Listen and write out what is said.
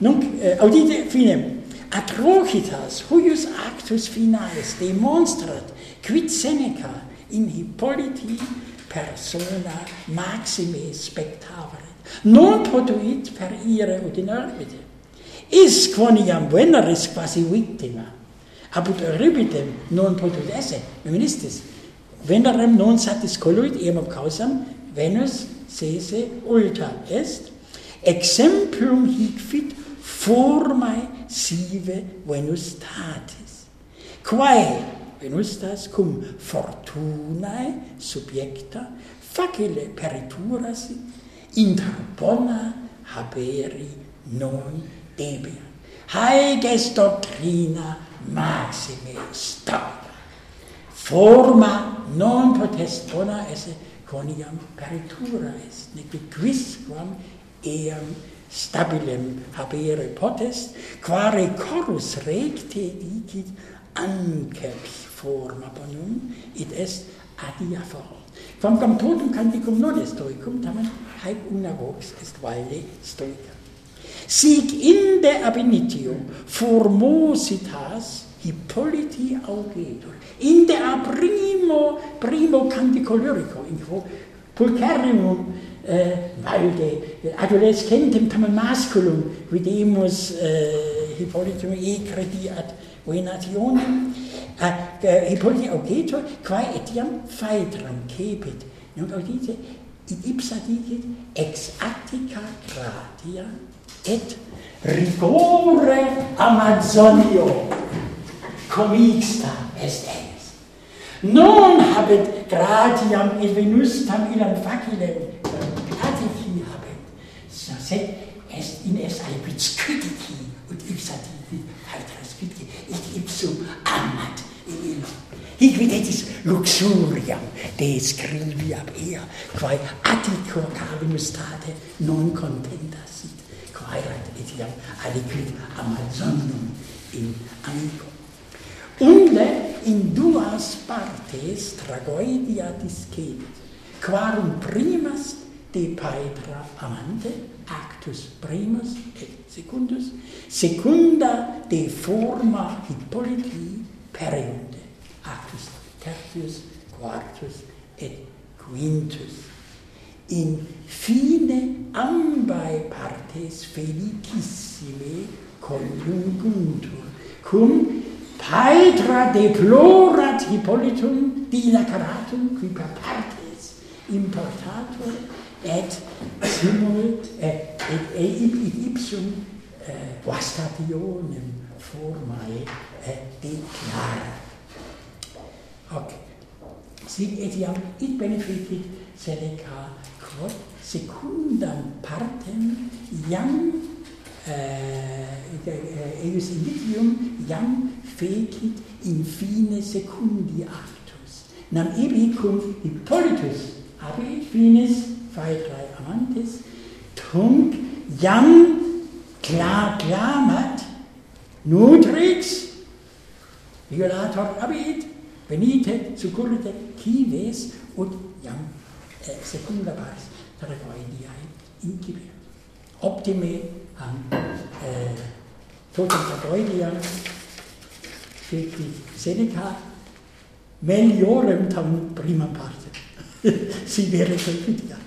Nunc, eh, audite fine, atrocitas huius actus finalis demonstrat quid Seneca in Hippolyti persona maxime spectavaret, non potuit per ire ut in orbite. Is quoniam veneris quasi victima, apud orbitem non potut esse, meministis, venerem non satis coluit eam causam Venus sese ulta est, exemplum hic fit formae sive venustatis, quae venustas cum fortunae subjecta facile perituras inter bona haberi non debia. Haec est doctrina maxime stata. Forma non potest bona esse coniam peritura est, nec quisquam eam stabilem habere potest, quare corus recte dicit anceps forma bonum, id est adia forma. quam totum canticum non est stoicum, tamen haec una vox est valde stoica. Sic inde ab initio formositas Hippolyti augetur. Inde a primo, primo cantico lyrico, in quo pulcherrimum äh, eh, valde adolescentem tamen masculum videmus äh, eh, Hippolytum e crediat venationem eh, äh, Hippolytum augeto quae etiam phaedram cepit nunc audite id ipsa digit ex attica gratia et rigore Amazonio comixta est eis non habet gratiam et venustam illam facilem gratici habet. Sa sed est in es albits critici ut ipsativi haltras vitke et ipsum amat in illo. Hic videtis luxuriam de scribi ab ea quae attico cavim state non contenta sit quaerat etiam aliquid amazonum in amico. Unde in duas partes tragoedia discedit quarum primas de Paedra amante, actus primus et secundus, secunda de forma Hippolyti pereunde, actus tertius, quartus et quintus. In fine ambae partes felicissime conjunguntur, cum haedra deplorat Hippolytum dilaceratum qui per partes importator et simul et, et, et ipsum eh, vastationem formae eh, declara. Hoc, sic etiam it beneficit Seneca quod secundam partem iam eh, et, eh, eh indicium iam fecit in fine secundi actus, nam ibi cum Hippolytus abit finis faetrae amantes, tunc jam cla clamat nutrix violator abit, venite, succurrite, cives, ut jam eh, secunda pars tragoidiae incipiat. Optime am eh, totum tragoidiam feci Seneca meliorem tam prima parte. si vere confidia.